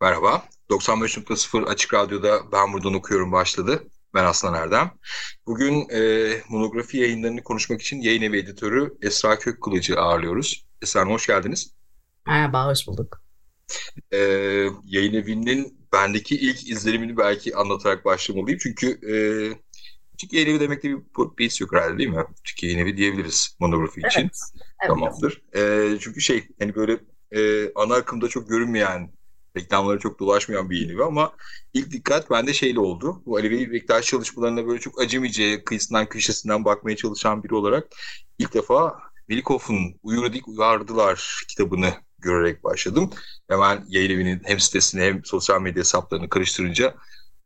Merhaba, 95.0 Açık Radyo'da Ben Buradan Okuyorum başladı. Ben Aslan Erdem. Bugün e, monografi yayınlarını konuşmak için yayın evi editörü Esra Kökkılıcı ağırlıyoruz. Esra hoş geldiniz. Merhaba, hoş bulduk. E, yayın evinin bendeki ilk izlenimini belki anlatarak başlamalıyım. Çünkü e, küçük yayın evi demekte bir, bir his yok herhalde değil mi? Küçük yayın evi diyebiliriz monografi için. Evet, evet. Tamamdır. E, çünkü şey hani böyle e, ana akımda çok görünmeyen reklamlara çok dolaşmayan bir evi ama ilk dikkat bende şeyle oldu. Bu Alevi Bektaş çalışmalarına böyle çok acemice kıyısından köşesinden bakmaya çalışan biri olarak ilk defa Velikov'un Uyuradik Uyardılar kitabını görerek başladım. Hemen yayın evinin hem sitesini hem sosyal medya hesaplarını karıştırınca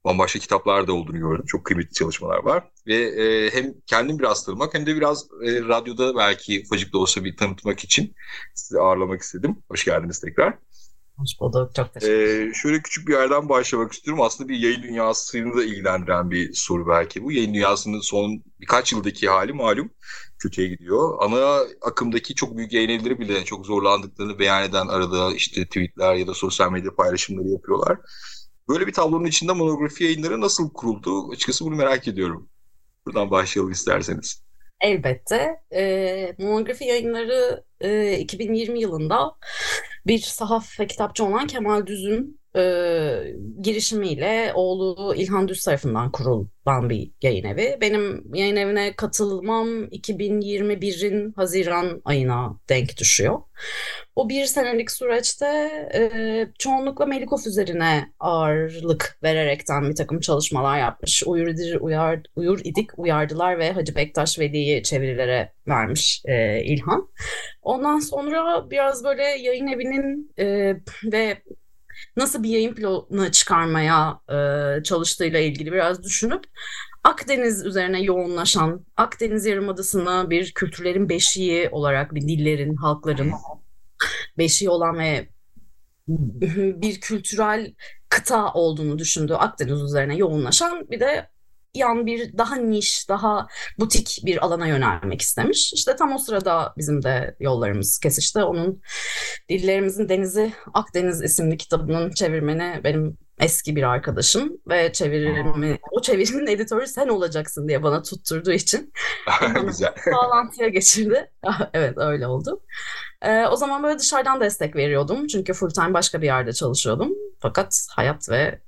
bambaşka kitaplar da olduğunu gördüm. Çok kıymetli çalışmalar var. Ve e, hem kendim biraz tanımak hem de biraz e, radyoda belki ufacık da olsa bir tanıtmak için sizi ağırlamak istedim. Hoş geldiniz tekrar. Hoş bulduk. Çok teşekkür ederim. Ee, şöyle küçük bir yerden başlamak istiyorum. Aslında bir yayın dünyasını da ilgilendiren bir soru belki bu. Yayın dünyasının son birkaç yıldaki hali malum kötüye gidiyor. Ana akımdaki çok büyük yayın evleri bile çok zorlandıklarını beyan eden arada işte tweetler ya da sosyal medya paylaşımları yapıyorlar. Böyle bir tablonun içinde monografi yayınları nasıl kuruldu? Açıkçası bunu merak ediyorum. Buradan başlayalım isterseniz. Elbette. E, monografi yayınları e, 2020 yılında bir sahaf ve kitapçı olan Kemal Düz'ün e, girişimiyle oğlu İlhan Düz tarafından kurulan bir yayın evi. Benim yayın evine katılmam 2021'in Haziran ayına denk düşüyor. O bir senelik süreçte e, çoğunlukla Melikov üzerine ağırlık vererekten bir takım çalışmalar yapmış. Uyur, uyar, uyur idik, uyardılar ve Hacı Bektaş Veli'yi çevirilere vermiş e, İlhan. Ondan sonra biraz böyle yayın evinin e, ve nasıl bir yayın planı çıkarmaya e, çalıştığıyla ilgili biraz düşünüp Akdeniz üzerine yoğunlaşan, Akdeniz Yarımadası'na bir kültürlerin beşiği olarak bir dillerin, halkların beşiği olan ve bir kültürel kıta olduğunu düşündüğü Akdeniz üzerine yoğunlaşan. Bir de yan bir daha niş, daha butik bir alana yönelmek istemiş. İşte tam o sırada bizim de yollarımız kesişti. Onun Dillerimizin Denizi Akdeniz isimli kitabının çevirmeni benim eski bir arkadaşım ve çevirimi, o çevirinin editörü sen olacaksın diye bana tutturduğu için Güzel. bağlantıya geçirdi. evet öyle oldu. Ee, o zaman böyle dışarıdan destek veriyordum. Çünkü full time başka bir yerde çalışıyordum. Fakat hayat ve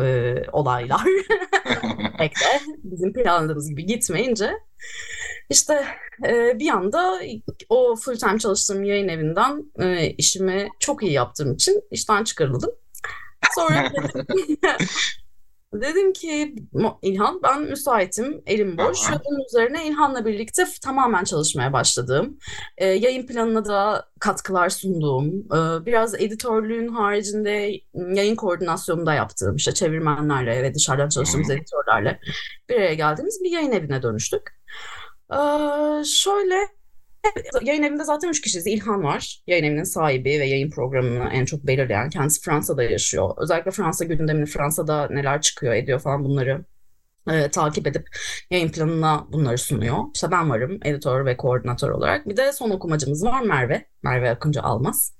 e, olaylar pek de bizim planladığımız gibi gitmeyince işte e, bir anda o full time çalıştığım yayın evinden e, işimi çok iyi yaptığım için işten çıkarıldım. Sonra dedim, dedim ki İlhan ben müsaitim, elim boş. Bunun üzerine İlhan'la birlikte tamamen çalışmaya başladığım, e, yayın planına da katkılar sunduğum, e, biraz editörlüğün haricinde yayın koordinasyonu da yaptığım, işte çevirmenlerle ve dışarıdan çalıştığımız editörlerle bir araya geldiğimiz bir yayın evine dönüştük. E, şöyle Yayın evinde zaten üç kişiyiz. İlhan var. Yayın evinin sahibi ve yayın programını en çok belirleyen. Kendisi Fransa'da yaşıyor. Özellikle Fransa gündemini, Fransa'da neler çıkıyor, ediyor falan bunları e, takip edip yayın planına bunları sunuyor. İşte ben varım editör ve koordinatör olarak. Bir de son okumacımız var Merve. Merve Akıncı Almaz.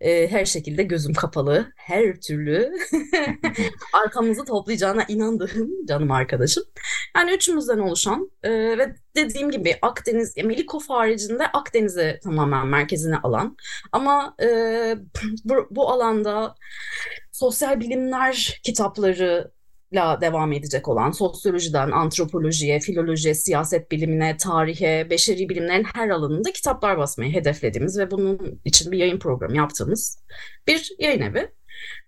E, her şekilde gözüm kapalı, her türlü arkamızı toplayacağına inandığım canım arkadaşım. Yani üçümüzden oluşan e, ve dediğim gibi Akdeniz, Melikov haricinde Akdeniz'i tamamen merkezine alan ama e, bu, bu alanda sosyal bilimler kitapları la devam edecek olan sosyolojiden antropolojiye, filolojiye, siyaset bilimine, tarihe, beşeri bilimlerin her alanında kitaplar basmayı hedeflediğimiz ve bunun için bir yayın programı yaptığımız bir yayın evi.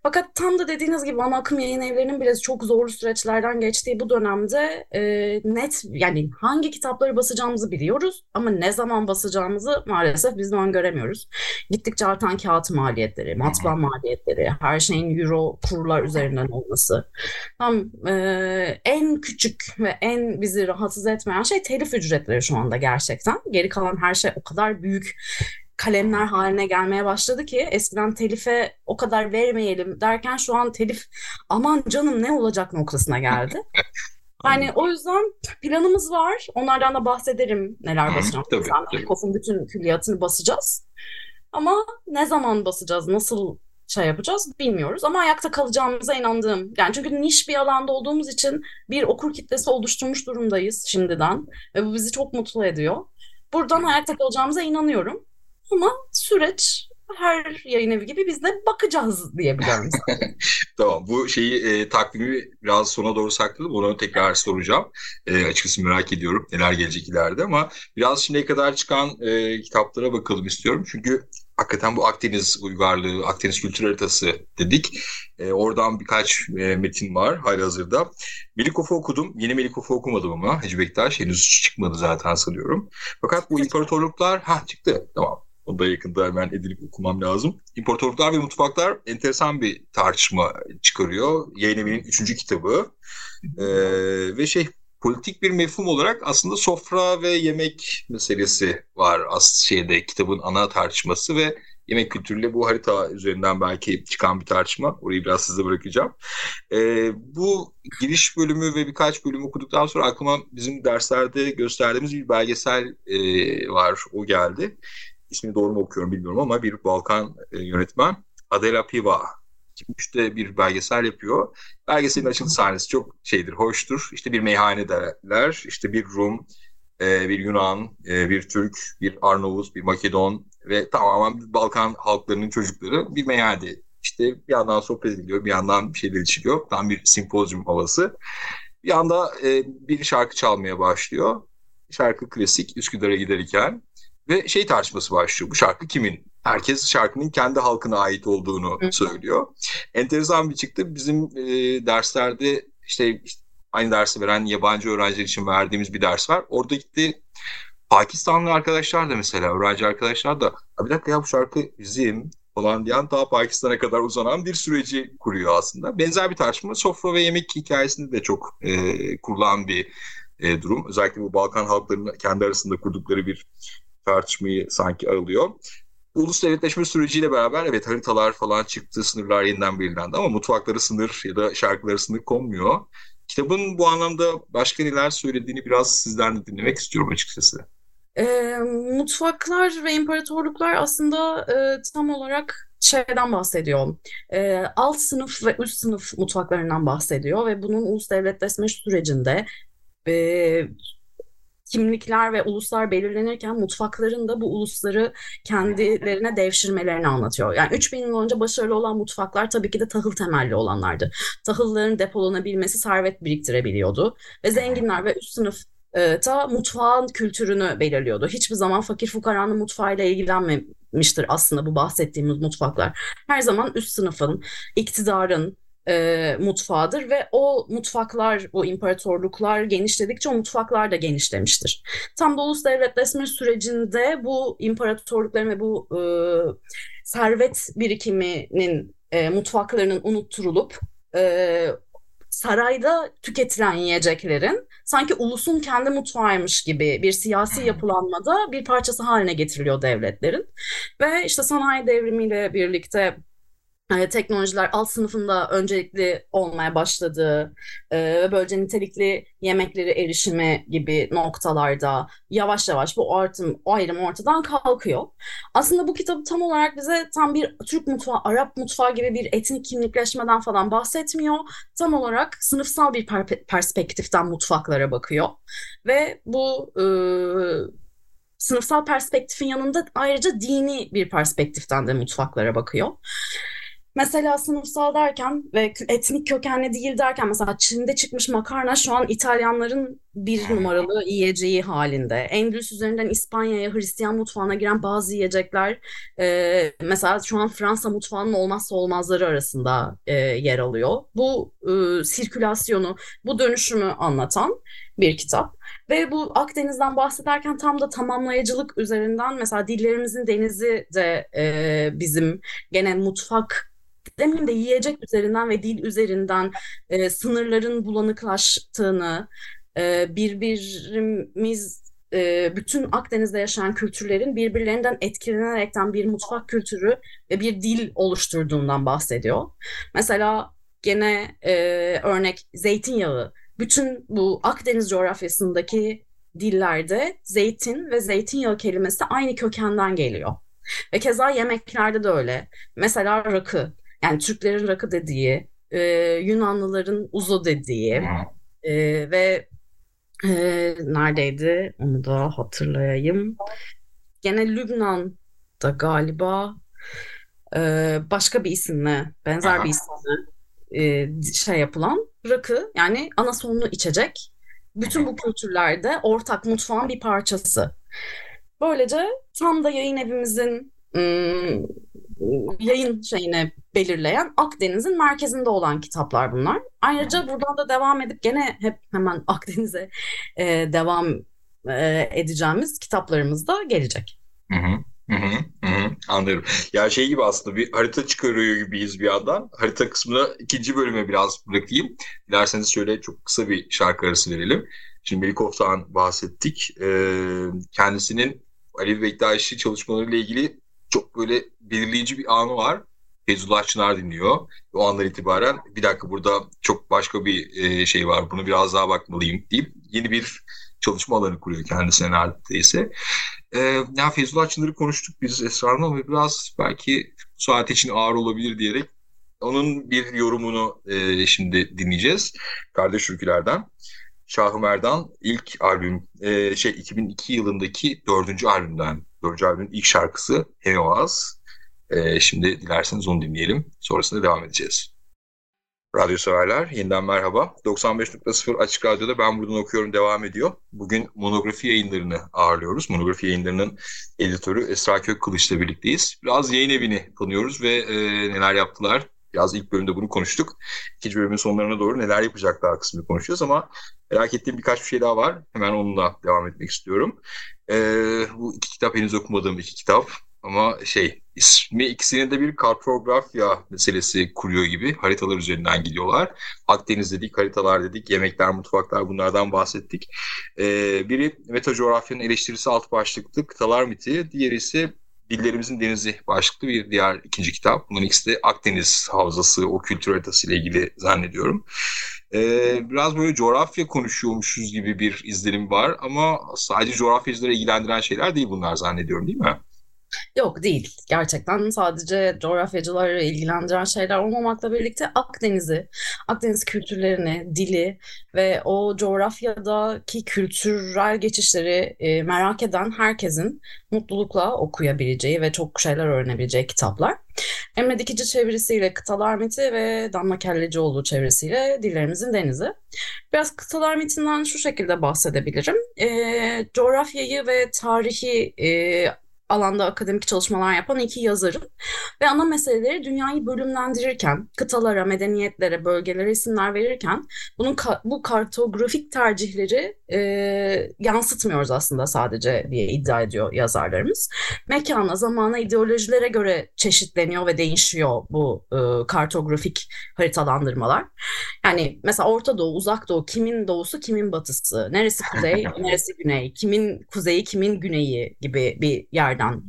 Fakat tam da dediğiniz gibi ana akım yayın evlerinin bile çok zorlu süreçlerden geçtiği bu dönemde e, net yani hangi kitapları basacağımızı biliyoruz ama ne zaman basacağımızı maalesef biz öngöremiyoruz. Gittikçe artan kağıt maliyetleri, matbaa maliyetleri, her şeyin euro kurlar üzerinden olması. Tam e, en küçük ve en bizi rahatsız etmeyen şey telif ücretleri şu anda gerçekten. Geri kalan her şey o kadar büyük kalemler haline gelmeye başladı ki eskiden telife o kadar vermeyelim derken şu an telif aman canım ne olacak noktasına geldi. Yani o yüzden planımız var. Onlardan da bahsederim neler basacağım. Tabii, tabii. Kof'un bütün külliyatını basacağız. Ama ne zaman basacağız, nasıl şey yapacağız bilmiyoruz. Ama ayakta kalacağımıza inandığım. Yani çünkü niş bir alanda olduğumuz için bir okur kitlesi oluşturmuş durumdayız şimdiden. Ve bu bizi çok mutlu ediyor. Buradan ayakta kalacağımıza inanıyorum. Ama süreç her yayın evi gibi biz de bakacağız diyebiliyorum. tamam bu şeyi e, takvimi biraz sona doğru sakladım. Onu tekrar soracağım. E, açıkçası merak ediyorum neler gelecek ileride ama biraz şimdiye kadar çıkan e, kitaplara bakalım istiyorum. Çünkü hakikaten bu Akdeniz uygarlığı, Akdeniz kültür haritası dedik. E, oradan birkaç e, metin var halihazırda. Melikof'u okudum. Yeni Melikof'u okumadım ama Hacı Bektaş henüz çıkmadı zaten sanıyorum. Fakat bu imparatorluklar ha çıktı. Tamam. Onu da yakında hemen edilip okumam lazım. İmparatorluklar ve mutfaklar enteresan bir tartışma çıkarıyor. Yayın evinin üçüncü kitabı. Ee, ve şey politik bir mefhum olarak aslında sofra ve yemek meselesi var as şeyde kitabın ana tartışması ve yemek kültürüyle bu harita üzerinden belki çıkan bir tartışma. Orayı biraz size bırakacağım. Ee, bu giriş bölümü ve birkaç bölüm okuduktan sonra aklıma bizim derslerde gösterdiğimiz bir belgesel e, var. O geldi ismini doğru mu okuyorum bilmiyorum ama bir Balkan e, yönetmen Adela Piva 2003'te bir belgesel yapıyor. Belgeselin açılış sahnesi çok şeydir, hoştur. İşte bir meyhane derler, işte bir Rum, e, bir Yunan, e, bir Türk, bir Arnavut, bir Makedon ve tamamen Balkan halklarının çocukları bir meyhane. İşte bir yandan sohbet ediliyor, bir yandan bir şeyler içiliyor. Tam bir simpozyum havası. Bir anda e, bir şarkı çalmaya başlıyor. Şarkı klasik Üsküdar'a giderken ve şey tartışması başlıyor. Bu şarkı kimin? Herkes şarkının kendi halkına ait olduğunu söylüyor. Enteresan bir çıktı. Bizim e, derslerde işte, işte aynı dersi veren yabancı öğrenciler için verdiğimiz bir ders var. Orada gitti Pakistanlı arkadaşlar da mesela öğrenci arkadaşlar da bir dakika ya bu şarkı bizim falan diyen daha Pakistan'a kadar uzanan bir süreci kuruyor aslında. Benzer bir tartışma sofra ve yemek hikayesinde de çok e, kurulan bir e, durum. Özellikle bu Balkan halklarının kendi arasında kurdukları bir tartışmayı sanki alıyor. Ulus devletleşme süreciyle beraber evet haritalar falan çıktı, sınırlar yeniden belirlendi ama mutfakları sınır ya da şarkıları sınır konmuyor. Kitabın bu anlamda başka neler söylediğini biraz sizden de dinlemek istiyorum açıkçası. E, mutfaklar ve imparatorluklar aslında e, tam olarak şeyden bahsediyor. E, alt sınıf ve üst sınıf mutfaklarından bahsediyor ve bunun ulus devletleşme sürecinde e, kimlikler ve uluslar belirlenirken mutfakların da bu ulusları kendilerine devşirmelerini anlatıyor. Yani 3000 yıl önce başarılı olan mutfaklar tabii ki de tahıl temelli olanlardı. Tahılların depolanabilmesi servet biriktirebiliyordu ve zenginler ve üst sınıf e, ta mutfağın kültürünü belirliyordu. Hiçbir zaman fakir fukaranın mutfağıyla ilgilenmemiştir aslında bu bahsettiğimiz mutfaklar. Her zaman üst sınıfın, iktidarın, e, mutfağıdır ve o mutfaklar, o imparatorluklar genişledikçe o mutfaklar da genişlemiştir. Tam da ulus devletleşme sürecinde bu imparatorlukların ve bu e, servet birikiminin e, mutfaklarının unutturulup e, sarayda tüketilen yiyeceklerin sanki ulusun kendi mutfağıymış gibi bir siyasi yapılanmada bir parçası haline getiriliyor devletlerin. Ve işte sanayi devrimiyle birlikte e, teknolojiler alt sınıfında öncelikli olmaya başladığı e, ve böylece nitelikli yemekleri erişimi gibi noktalarda yavaş yavaş bu artım, o ayrım ortadan kalkıyor. Aslında bu kitap tam olarak bize tam bir Türk mutfağı, Arap mutfağı gibi bir etnik kimlikleşmeden falan bahsetmiyor. Tam olarak sınıfsal bir per- perspektiften mutfaklara bakıyor. Ve bu e, sınıfsal perspektifin yanında ayrıca dini bir perspektiften de mutfaklara bakıyor. Mesela sınıfsal derken ve etnik kökenli değil derken mesela Çin'de çıkmış makarna şu an İtalyanların bir numaralı yiyeceği halinde. Endülüs üzerinden İspanya'ya, Hristiyan mutfağına giren bazı yiyecekler e, mesela şu an Fransa mutfağının olmazsa olmazları arasında e, yer alıyor. Bu e, sirkülasyonu, bu dönüşümü anlatan bir kitap. Ve bu Akdeniz'den bahsederken tam da tamamlayıcılık üzerinden mesela dillerimizin denizi de e, bizim gene mutfak demeyeyim de yiyecek üzerinden ve dil üzerinden e, sınırların bulanıklaştığını, e, birbirimiz e, bütün Akdeniz'de yaşayan kültürlerin birbirlerinden etkilenerekten bir mutfak kültürü ve bir dil oluşturduğundan bahsediyor. Mesela gene e, örnek zeytinyağı. Bütün bu Akdeniz coğrafyasındaki dillerde zeytin ve zeytinyağı kelimesi aynı kökenden geliyor. Ve keza yemeklerde de öyle. Mesela rakı. Yani Türklerin rakı dediği, e, Yunanlıların uzo dediği e, ve e, neredeydi onu da hatırlayayım. Gene Lübnan'da galiba e, başka bir isimle, benzer bir isimle e, şey yapılan rakı yani ana sonlu içecek. Bütün bu kültürlerde ortak mutfağın bir parçası. Böylece tam da yayın evimizin ım, yayın şeyini belirleyen Akdeniz'in merkezinde olan kitaplar bunlar. Ayrıca buradan da devam edip gene hep hemen Akdeniz'e e, devam e, edeceğimiz kitaplarımız da gelecek. Hı hı. Anlıyorum. Ya şey gibi aslında bir harita çıkarıyor gibiyiz bir yandan. Harita kısmını ikinci bölüme biraz bırakayım. Dilerseniz şöyle çok kısa bir şarkı arası verelim. Şimdi Melikov'tan bahsettik. Ee, kendisinin Ali Bektaşi çalışmalarıyla ilgili çok böyle belirleyici bir anı var. Feyzullah Çınar dinliyor. O andan itibaren bir dakika burada çok başka bir e, şey var. Bunu biraz daha bakmalıyım deyip yeni bir çalışma alanı kuruyor kendisine neredeyse. Ee, ya Feyzullah Çınar'ı konuştuk biz Esra'nın ama biraz belki saat için ağır olabilir diyerek onun bir yorumunu e, şimdi dinleyeceğiz. Kardeş Türküler'den. Şahı Merdan ilk albüm e, şey 2002 yılındaki dördüncü albümden. Dördüncü albümün ilk şarkısı Heoaz. E, şimdi dilerseniz onu dinleyelim. Sonrasında devam edeceğiz. Radyo severler yeniden merhaba. 95.0 Açık Radyo'da Ben Buradan Okuyorum devam ediyor. Bugün monografi yayınlarını ağırlıyoruz. Monografi yayınlarının editörü Esra Kökkılıç'la birlikteyiz. Biraz yayın evini tanıyoruz ve e, neler yaptılar. Biraz ilk bölümde bunu konuştuk. İkinci bölümün sonlarına doğru neler yapacaklar kısmını konuşacağız ama merak ettiğim birkaç bir şey daha var. Hemen onunla devam etmek istiyorum. E, bu iki kitap henüz okumadığım iki kitap. Ama şey ismi ikisinin de bir kartografya meselesi kuruyor gibi haritalar üzerinden gidiyorlar. Akdeniz dedik, haritalar dedik, yemekler, mutfaklar bunlardan bahsettik. Ee, biri meta coğrafyanın eleştirisi alt başlıklı kıtalar miti, diğeri ise Dillerimizin Denizi başlıklı bir diğer ikinci kitap. Bunun ikisi de Akdeniz havzası, o kültür haritası ile ilgili zannediyorum. Ee, biraz böyle coğrafya konuşuyormuşuz gibi bir izlenim var ama sadece coğrafyacıları ilgilendiren şeyler değil bunlar zannediyorum değil mi? Yok değil. Gerçekten sadece coğrafyacıları ilgilendiren şeyler olmamakla birlikte Akdeniz'i, Akdeniz kültürlerini, dili ve o coğrafyadaki kültürel geçişleri e, merak eden herkesin mutlulukla okuyabileceği ve çok şeyler öğrenebileceği kitaplar. Emre Dikici çevirisiyle Kıtalar Miti ve Damla Kellecioğlu çevirisiyle Dillerimizin Denizi. Biraz Kıtalar Miti'nden şu şekilde bahsedebilirim. E, coğrafyayı ve tarihi e, alanda akademik çalışmalar yapan iki yazarın ve ana meseleleri dünyayı bölümlendirirken, kıtalara, medeniyetlere, bölgelere isimler verirken bunun ka- bu kartografik tercihleri e, yansıtmıyoruz aslında sadece diye iddia ediyor yazarlarımız. Mekana, zamana, ideolojilere göre çeşitleniyor ve değişiyor bu e, kartografik haritalandırmalar. Yani mesela Orta Doğu, Uzak Doğu, kimin doğusu, kimin batısı, neresi kuzey, neresi güney, kimin kuzeyi, kimin güneyi gibi bir yerden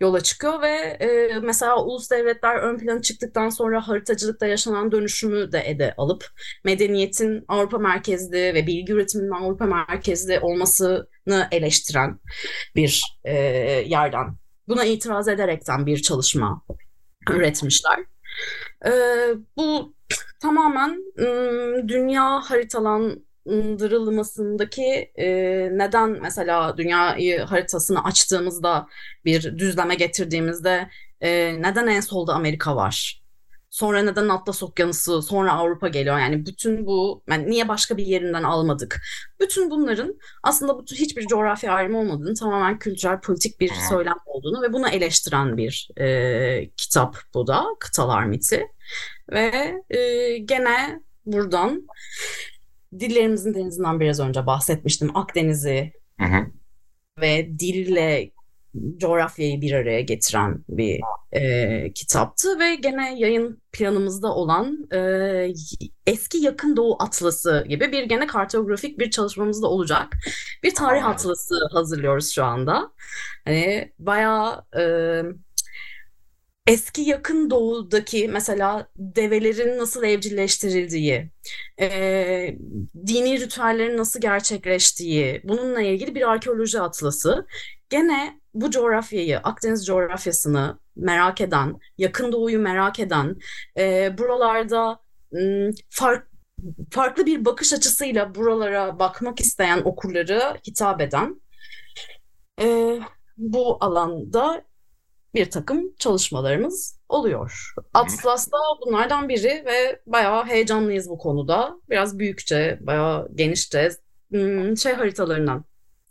yola çıkıyor ve e, mesela ulus devletler ön plana çıktıktan sonra haritacılıkta yaşanan dönüşümü de ede alıp medeniyetin Avrupa merkezli ve bilgi üretiminin Avrupa merkezli olmasını eleştiren bir e, yerden buna itiraz ederekten bir çalışma üretmişler. E, bu tamamen dünya haritalandırılmasındaki e, neden mesela dünyayı haritasını açtığımızda bir düzleme getirdiğimizde e, neden en solda Amerika var sonra neden Atlas Okyanusu, sonra Avrupa geliyor. Yani bütün bu, yani niye başka bir yerinden almadık? Bütün bunların aslında bu hiçbir coğrafya ayrımı olmadığını, tamamen kültürel, politik bir söylem olduğunu ve bunu eleştiren bir e, kitap bu da, Kıtalar Miti. Ve e, gene buradan dillerimizin denizinden biraz önce bahsetmiştim. Akdeniz'i Hı hı. ve dille coğrafyayı bir araya getiren bir e, kitaptı ve gene yayın planımızda olan e, eski yakın doğu atlası gibi bir gene kartografik bir çalışmamız da olacak. Bir tarih atlası hazırlıyoruz şu anda. Hani bayağı e, eski yakın doğudaki mesela develerin nasıl evcilleştirildiği, e, dini ritüellerin nasıl gerçekleştiği, bununla ilgili bir arkeoloji atlası. Gene bu coğrafyayı, Akdeniz coğrafyasını merak eden, yakın doğuyu merak eden, e, buralarda m, fark, farklı bir bakış açısıyla buralara bakmak isteyen okurlara hitap eden e, bu alanda bir takım çalışmalarımız oluyor. Atlas da bunlardan biri ve bayağı heyecanlıyız bu konuda. Biraz büyükçe, bayağı genişçe hmm, şey haritalarından,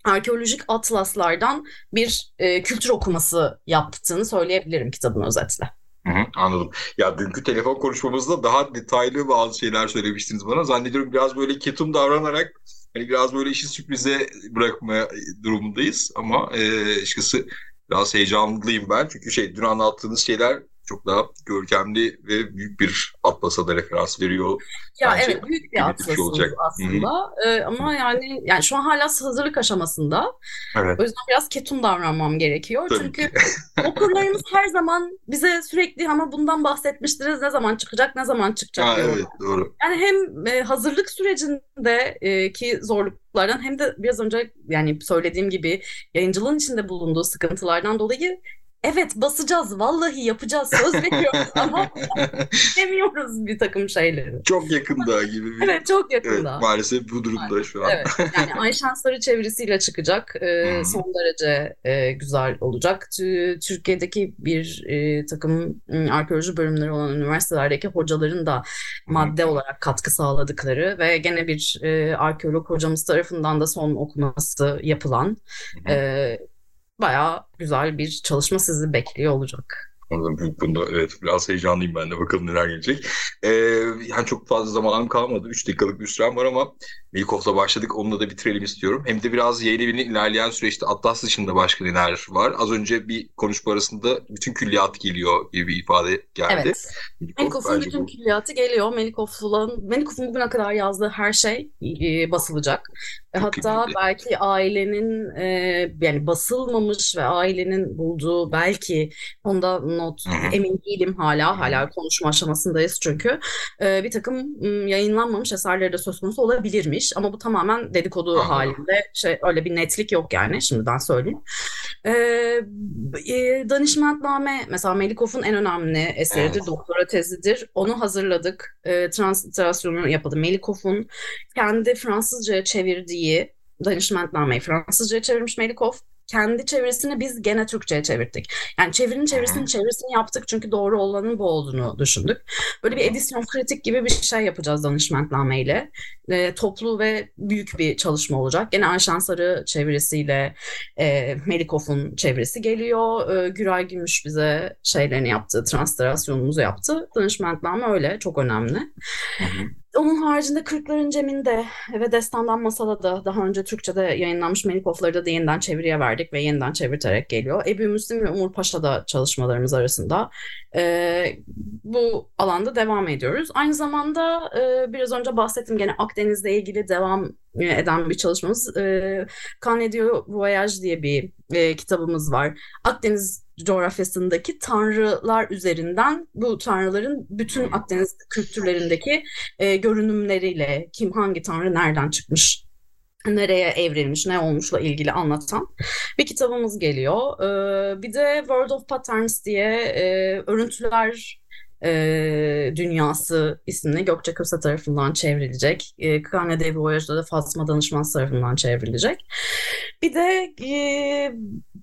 arkeolojik atlaslardan bir e, kültür okuması yaptığını söyleyebilirim kitabın özetle. Hı hı, anladım. Ya dünkü telefon konuşmamızda daha detaylı bazı şeyler söylemiştiniz bana. Zannediyorum biraz böyle ketum davranarak hani biraz böyle işi sürprize bırakma durumundayız ama e, açıkçası biraz heyecanlıyım ben. Çünkü şey dün anlattığınız şeyler çok daha görkemli ve büyük bir atlasa da referans veriyor. Ya Bence evet büyük bir atlasımız olacak. aslında Ee, ama yani yani şu an hala hazırlık aşamasında. Evet. O yüzden biraz ketum davranmam gerekiyor. Tabii Çünkü okurlarımız her zaman bize sürekli ama bundan bahsetmiştiniz ne zaman çıkacak ne zaman çıkacak Ha, diyorlar. evet doğru. Yani hem e, hazırlık sürecinde e, ki zorluklardan hem de biraz önce yani söylediğim gibi yayıncılığın içinde bulunduğu sıkıntılardan dolayı evet basacağız vallahi yapacağız söz veriyoruz ama demiyoruz bir takım şeyleri. Çok yakında gibi bir Evet çok Evet, yakında. maalesef bu durumda şu an. Evet, yani Ayşen Sarı çevirisiyle çıkacak. Ee, son derece e, güzel olacak. Tü- Türkiye'deki bir e, takım arkeoloji bölümleri olan üniversitelerdeki hocaların da madde olarak katkı sağladıkları ve gene bir e, arkeolog hocamız tarafından da son okuması yapılan e, bayağı güzel bir çalışma sizi bekliyor olacak. Anladım. Bunda evet biraz heyecanlıyım ben de. Bakalım neler gelecek. Ee, yani çok fazla zamanım kalmadı. 3 dakikalık bir sürem var ama Milkov'la başladık. Onunla da bitirelim istiyorum. Hem de biraz yayın evinin ilerleyen süreçte Atlas dışında başka neler var. Az önce bir konuşma arasında bütün külliyat geliyor gibi bir ifade geldi. Evet. Melikov Melikov'un bütün bu- külliyatı geliyor. Melikov'un Melikov'un bugüne kadar yazdığı her şey e, basılacak. Çok Hatta belki ailenin e, yani basılmamış ve ailenin bulduğu belki onda not emin değilim hala. Hala konuşma aşamasındayız çünkü. E, bir takım yayınlanmamış eserleri de söz konusu olabilirmiş ama bu tamamen dedikodu Anladım. halinde. Şey öyle bir netlik yok yani şimdiden söyleyeyim. E, e, danışmentname mesela Melikov'un en önemli eseridir, Evet. doktora tezidir. Onu hazırladık. E, transliterasyonu yapıldı. Melikov'un kendi Fransızca'ya çevirdiği danışmentnameyi Fransızca'ya çevirmiş Melikov. Kendi çevirisini biz gene Türkçe'ye çevirdik. Yani çevirinin çevirisinin çevirisini yaptık çünkü doğru olanın bu olduğunu düşündük. Böyle bir edisyon kritik gibi bir şey yapacağız danışmentnameyle. E, toplu ve büyük bir çalışma olacak. Gene Ayşen Sarı çevirisiyle e, Melikov'un çevirisi geliyor. E, Güray Gümüş bize şeylerini yaptı, translasyonumuzu yaptı. Danışmentname öyle, çok önemli. Hı hı. Onun haricinde Kırkların Cem'inde ve Destandan Masala da daha önce Türkçe'de yayınlanmış Melikov'ları da yeniden çeviriye verdik ve yeniden çevirterek geliyor. Ebu Müslim ve Umur Paşa da çalışmalarımız arasında. Ee, bu alanda devam ediyoruz. Aynı zamanda e, biraz önce bahsettim gene Akdeniz'le ilgili devam e, eden bir çalışmamız. E, Canadieux Voyage diye bir e, kitabımız var. Akdeniz coğrafyasındaki tanrılar üzerinden bu tanrıların bütün Akdeniz kültürlerindeki e, görünümleriyle kim hangi tanrı nereden çıkmış nereye evrilmiş, ne olmuşla ilgili anlatan bir kitabımız geliyor. Ee, bir de World of Patterns diye e, örüntüler e, dünyası isimli Gökçe Köse tarafından çevrilecek. E, Kane Devi Voyage'da da Fatma Danışmaz tarafından çevrilecek. Bir de e,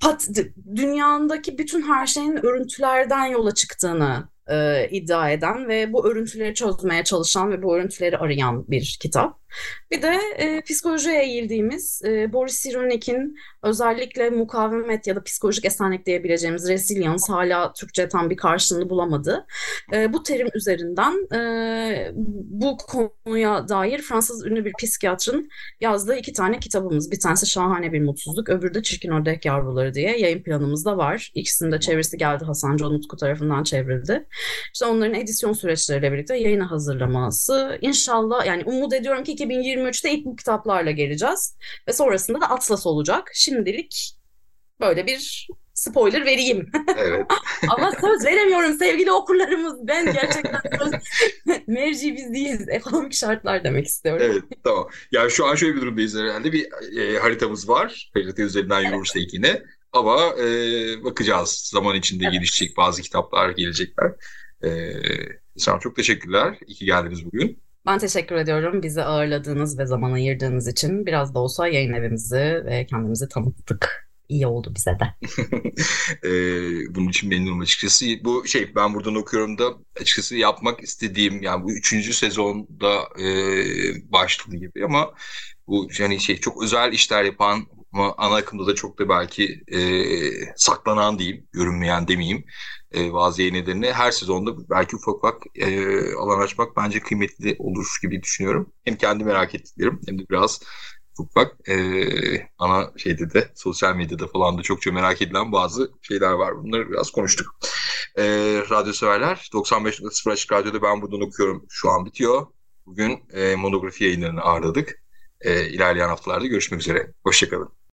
pat, dünyadaki bütün her şeyin örüntülerden yola çıktığını e, iddia eden ve bu örüntüleri çözmeye çalışan ve bu örüntüleri arayan bir kitap. Bir de e, psikolojiye eğildiğimiz e, Boris Cyrulnik'in özellikle mukavemet ya da psikolojik esenlik diyebileceğimiz resilience hala Türkçe tam bir karşılığını bulamadı. E, bu terim üzerinden e, bu konuya dair Fransız ünlü bir psikiyatrın yazdığı iki tane kitabımız. Bir tanesi Şahane Bir Mutsuzluk, öbürü de Çirkin Ördek Yavruları diye yayın planımızda var. İkisinin de çevirisi geldi Hasan Can Utku tarafından çevrildi. İşte onların edisyon süreçleriyle birlikte yayına hazırlaması. İnşallah yani umut ediyorum ki 2023'te ilk bu kitaplarla geleceğiz. Ve sonrasında da Atlas olacak. Şimdilik böyle bir spoiler vereyim. Evet. Ama söz veremiyorum sevgili okurlarımız. Ben gerçekten söz merci biz değiliz. Ekonomik şartlar demek istiyorum. Evet tamam. Yani şu an şöyle bir durumdayız herhalde. Bir e, haritamız var. Harita üzerinden yürürsek yine. Ama e, bakacağız. Zaman içinde Evet. gelişecek bazı kitaplar gelecekler. E, sana çok teşekkürler. İyi ki geldiniz bugün. Ben teşekkür ediyorum bizi ağırladığınız ve zaman ayırdığınız için. Biraz da olsa yayın evimizi ve kendimizi tanıttık. İyi oldu bize de. E, bunun için memnunum açıkçası. Bu şey ben buradan okuyorum da açıkçası yapmak istediğim yani bu üçüncü sezonda e, başladı gibi ama bu yani şey çok özel işler yapan ama ana akımda da çok da belki e, saklanan diyeyim, görünmeyen demeyeyim e, bazı yayın her sezonda belki ufak ufak e, alan açmak bence kıymetli olur gibi düşünüyorum. Hem kendi merak ettiklerim hem de biraz ufak e, ana şeyde de sosyal medyada falan da çokça merak edilen bazı şeyler var. Bunları biraz konuştuk. E, radyo severler 95.0 Açık Radyo'da ben buradan okuyorum. Şu an bitiyor. Bugün e, monografi yayınlarını ağırladık. E, ilerleyen haftalarda görüşmek üzere. Hoşçakalın.